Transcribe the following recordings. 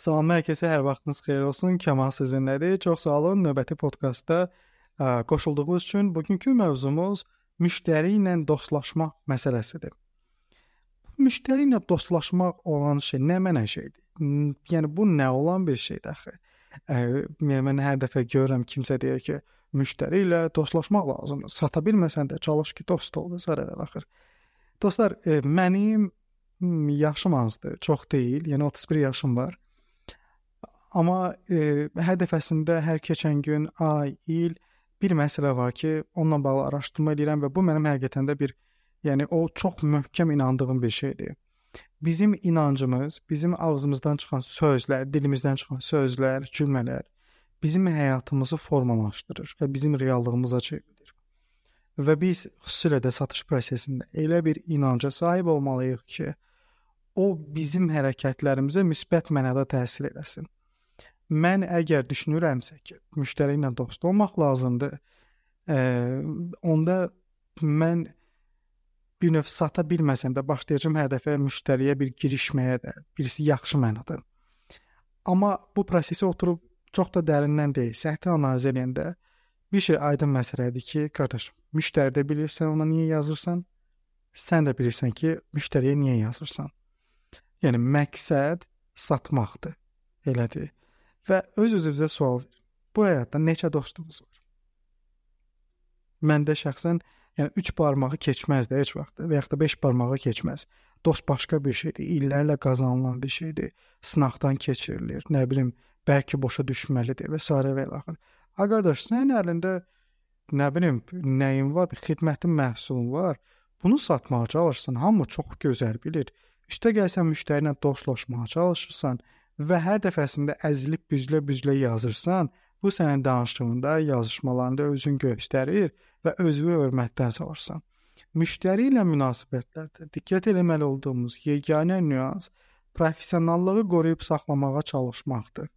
Salam hər kəsə, hər vaxtınız xeyir olsun. Kamal sizinlədir. Çox sağ olun növbəti podkastda qoşulduğunuz üçün. Bugünkü mövzumuz müştəri ilə dostlaşmaq məsələsidir. Müştəri ilə dostlaşmaq olan şey nə mənə şeydir? Yəni bu nə olan bir şeydir axı? Mən hər dəfə görürəm kimsə deyir ki, müştəri ilə dostlaşmaq lazımdır. Sata bilməsən də çalış ki, dost ol və s. axır. Dostlar, mənim yaşım azdır, çox deyil. Yəni 31 yaşım var. Amma e, hər dəfəsində hər keçən gün, ay, il bir məsələ var ki, onunla bağlı araşdırma edirəm və bu mənim həqiqətən də bir, yəni o çox möhkəm inandığım bir şeydir. Bizim inancımız, bizim ağzımızdan çıxan sözlər, dilimizdən çıxan sözlər, cümlələr bizim həyatımızı formalaşdırır və bizim reallığımıza çevrilir. Və biz xüsusilə də satış prosesində elə bir inanca sahib olmalıyıq ki, o bizim hərəkətlərimizə müsbət mənada təsir eləsin. Mən əgər düşünürəmsə ki, müştəri ilə dost olmaq lazımdır, ə, onda mən bir növ sata bilməsəm də başlayacağam hər dəfə müştəriyə bir girişməyə də, birisi yaxşı mənada. Amma bu prosesi oturub çox da dərindən deyil, səthi analiz edəndə bir şey aydın məsələdir ki, qardaş, müştəri də bilirsən ona niyə yazırsan, sən də bilirsən ki, müştəriyə niyə yazırsan. Yəni məqsəd satmaqdır. Elədir və öz-özünüzə sual verin. Bu həyatda neçə dostunuz var? Məndə şəxsən yəni 3 barmağı keçməz də heç vaxt və yaxud da 5 barmağı keçməz. Dost başqa bir şeydir, illərlə qazanılan bir şeydir, sınaqdan keçirilir, nə bilim, bəlkə boşa düşməlidir və s. və ilaxır. A qardaş, sənin əlində nə bilim, nəyin var, bir xidmətin məhsulun var. Bunu satmağa çalışırsan, hamı çox gözəl bilir. Üstə gəlsən müştəri ilə dostlaşmağa çalışırsan, və hər dəfəsində əzilib büzlə-büzlə yazırsan, bu sənin danışığında, yazışmalarında özün göstərir və özünü hörmətdən salırsan. Müştəri ilə münasibətlərdə diqqət etməli olduğumuz yeganə nüans professionallığı qoruyub saxlamağa çalışmaqdır.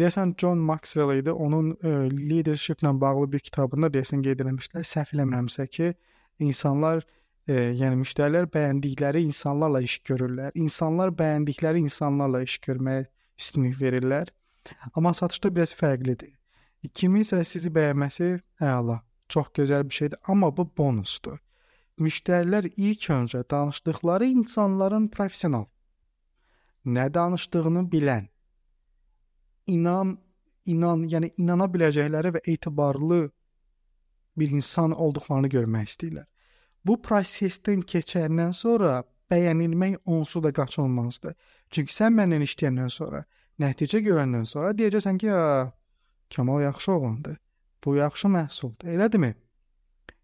Deyəsən John Maxwell idi. Onun ə, leadership-lə bağlı bir kitabında deyəsən qeyd etmişlər. Səhv eləmirəmsə ki, insanlar e, yəni müştərilər bəyəndikləri insanlarla iş görürlər. İnsanlar bəyəndikləri insanlarla iş görməyə üstünlük verirlər. Amma satışda biraz fərqlidir. Kiminsə sizi bəyənməsi əla, çox gözəl bir şeydir, amma bu bonusdur. Müştərilər ilk öncə danışdıqları insanların professional, nə danışdığını bilən, inan, inan, yəni inana biləcəkləri və etibarlı bir insan olduqlarını görmək istəyirlər. Bu prosesdən keçəndən sonra bəyənilmək onsuz da qaçılmazdır. Çünki sən məndən işləyəndən sonra, nəticə görəndən sonra deyəcəksən ki, Kamal yaxşı oğlandır. Bu yaxşı məhsuldur. Elədirmi?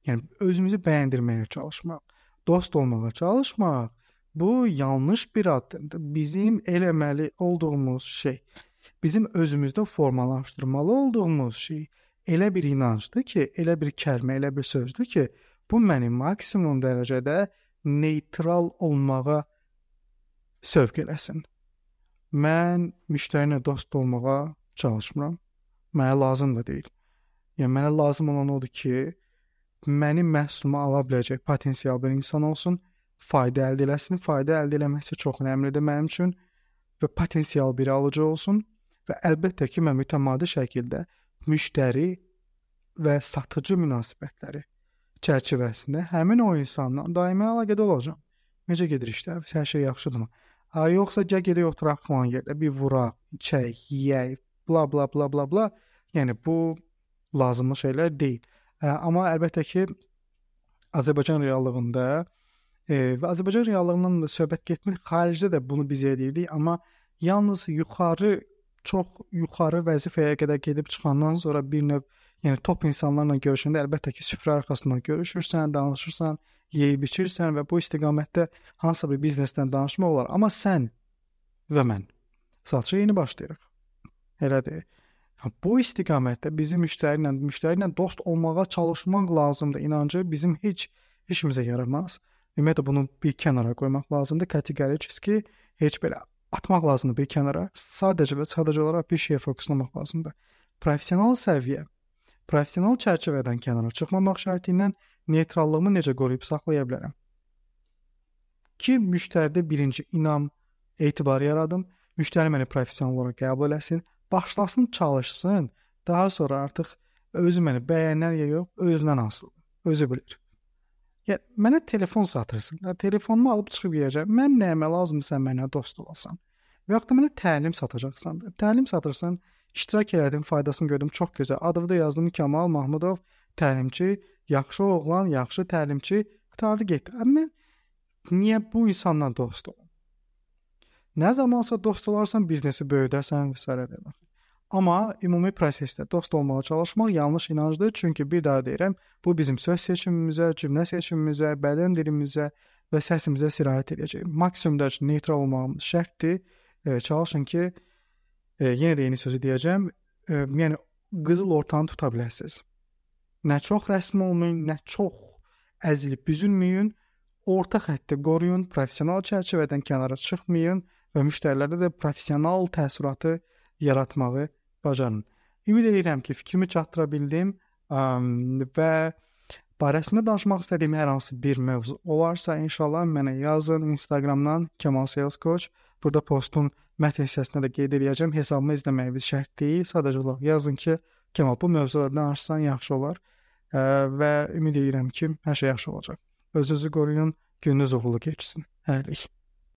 Yəni özümüzü bəyəndirməyə çalışmaq, dost olmağa çalışmaq bu yanlış bir addımdır. Bizim eləməli olduğumuz şey, bizim özümüzdə formalaşdırmalı olduğumuz şey elə bir inancdır ki, elə bir kəlmə, elə bir sözdür ki, Bu məni maksimum dərəcədə neytral olmağa sövq eləsin. Mən müştəri ilə dost olmağa çalışmıram. Mənə lazım da deyil. Yəni mənə lazım olan odur ki, mənim məhsulumu ala biləcək potensial bir insan olsun, fayda əldə eləsin. Fayda əldə eləməsi çox önəmlidir mənim üçün və potensial bir alıcı olsun və əlbəttə ki, mən mütəmadi şəkildə müştəri və satıcı münasibətləri çərçivəsində həmin o insanla daimi əlaqədə olacağam. Necə gedir işlər? Hər şey yaxşıdırmı? A yoxsa gəl gedək oturaq falan yerdə bir vuraq, içək, yeyək, bla bla bla bla bla. Yəni bu lazımlı şeylər deyil. Ə, amma əlbəttə ki Azərbaycan reallığında e, və Azərbaycan reallığından da söhbət getmir. Xaricdə də bunu biz edirik, amma yalnız yuxarı çox yuxarı vəzifəyə qədər gedib çıxandan sonra bir növ Yəni top insanlarla görüşəndə əlbəttə ki, süfrə arxasından görüşürsən, danışırsan, yeyib içirsən və bu istiqamətdə hansısa bir biznesdən danışmaq olar. Amma sən və mən satışa yeni başlayırıq. Elədir. Bu istiqamətdə bizim müştəri ilə müştəri ilə dost olmağa çalışmaq lazımdır. İnancı bizim heç işimizə yaramaz. Ümumiyyətlə bunu bir kənara qoymaq lazımdır. Kateqorik ki, heç belə atmaq lazımdır bir kənara. Sadəcə və sadəcə olaraq bir şeyə fokuslamaq lazımdır. Professional səviyyə Professional çərçivədən kənara çıxmamaq şərti ilə neytrallığımı necə qoruyub saxlaya bilərəm? Ki müştəridə birinci inam etibar yaradım, müştəri məni professional olaraq qəbul etsin, başlasın çalışsın, daha sonra artıq özü məni bəyənər ya yox, özündən asılıdır. Özü bilir. Ya mənə telefon satırsan, telefonumu alıb çıxıb gedəcəm. Mən nəyimə lazımsa mənə dost olasan. Və yaxud da mənə təlim satacaqsan. Təlim satırsan, iştirak elədim, faydasını gördüm, çox gözəl. Adını da yazdım Kamal Mahmudov, təlimçi, yaxşı oğlan, yaxşı təlimçi, qutardı getdi. Amma niyə bu insanla dost olum? Nə zamansa dost olarsan, biznesi böyüdərsən və s. və Amma ümumi prosesdə dost olmağa çalışmaq yanlış inancdır, çünki bir daha deyirəm, bu bizim söz seçimimizə, cümlə seçimimizə, bədən dilimizə və səsimizə sirayət edəcək. Maksimum dərəcədə neytral olmağımız şərtdir. Çalışın ki, e, yenə də eyni sözü deyəcəm, e, yəni qızıl ortanı tuta biləsiniz. Nə çox rəsmi olmayın, nə çox əzilib büzülməyin, orta xətti qoruyun, professional çərçivədən kənara çıxmayın və müştərilərdə də professional təəssüratı yaratmağı bacarın. Ümid edirəm ki, fikrimi çatdıra bildim və barəsində danışmaq istədiyim hər hansı bir mövzu olarsa, inşallah mənə yazın Instagramdan Kemal Sales Coach. Burada postun mətn hissəsində də qeyd edəcəm. Hesabımı izləməyiniz şərt deyil. Sadəcə olaraq yazın ki, Kemal bu mövzulardan danışsan yaxşı olar. Ə, və ümid edirəm ki, hər şey yaxşı olacaq. Özünüzü qoruyun, gününüz uğurlu keçsin. Hələlik.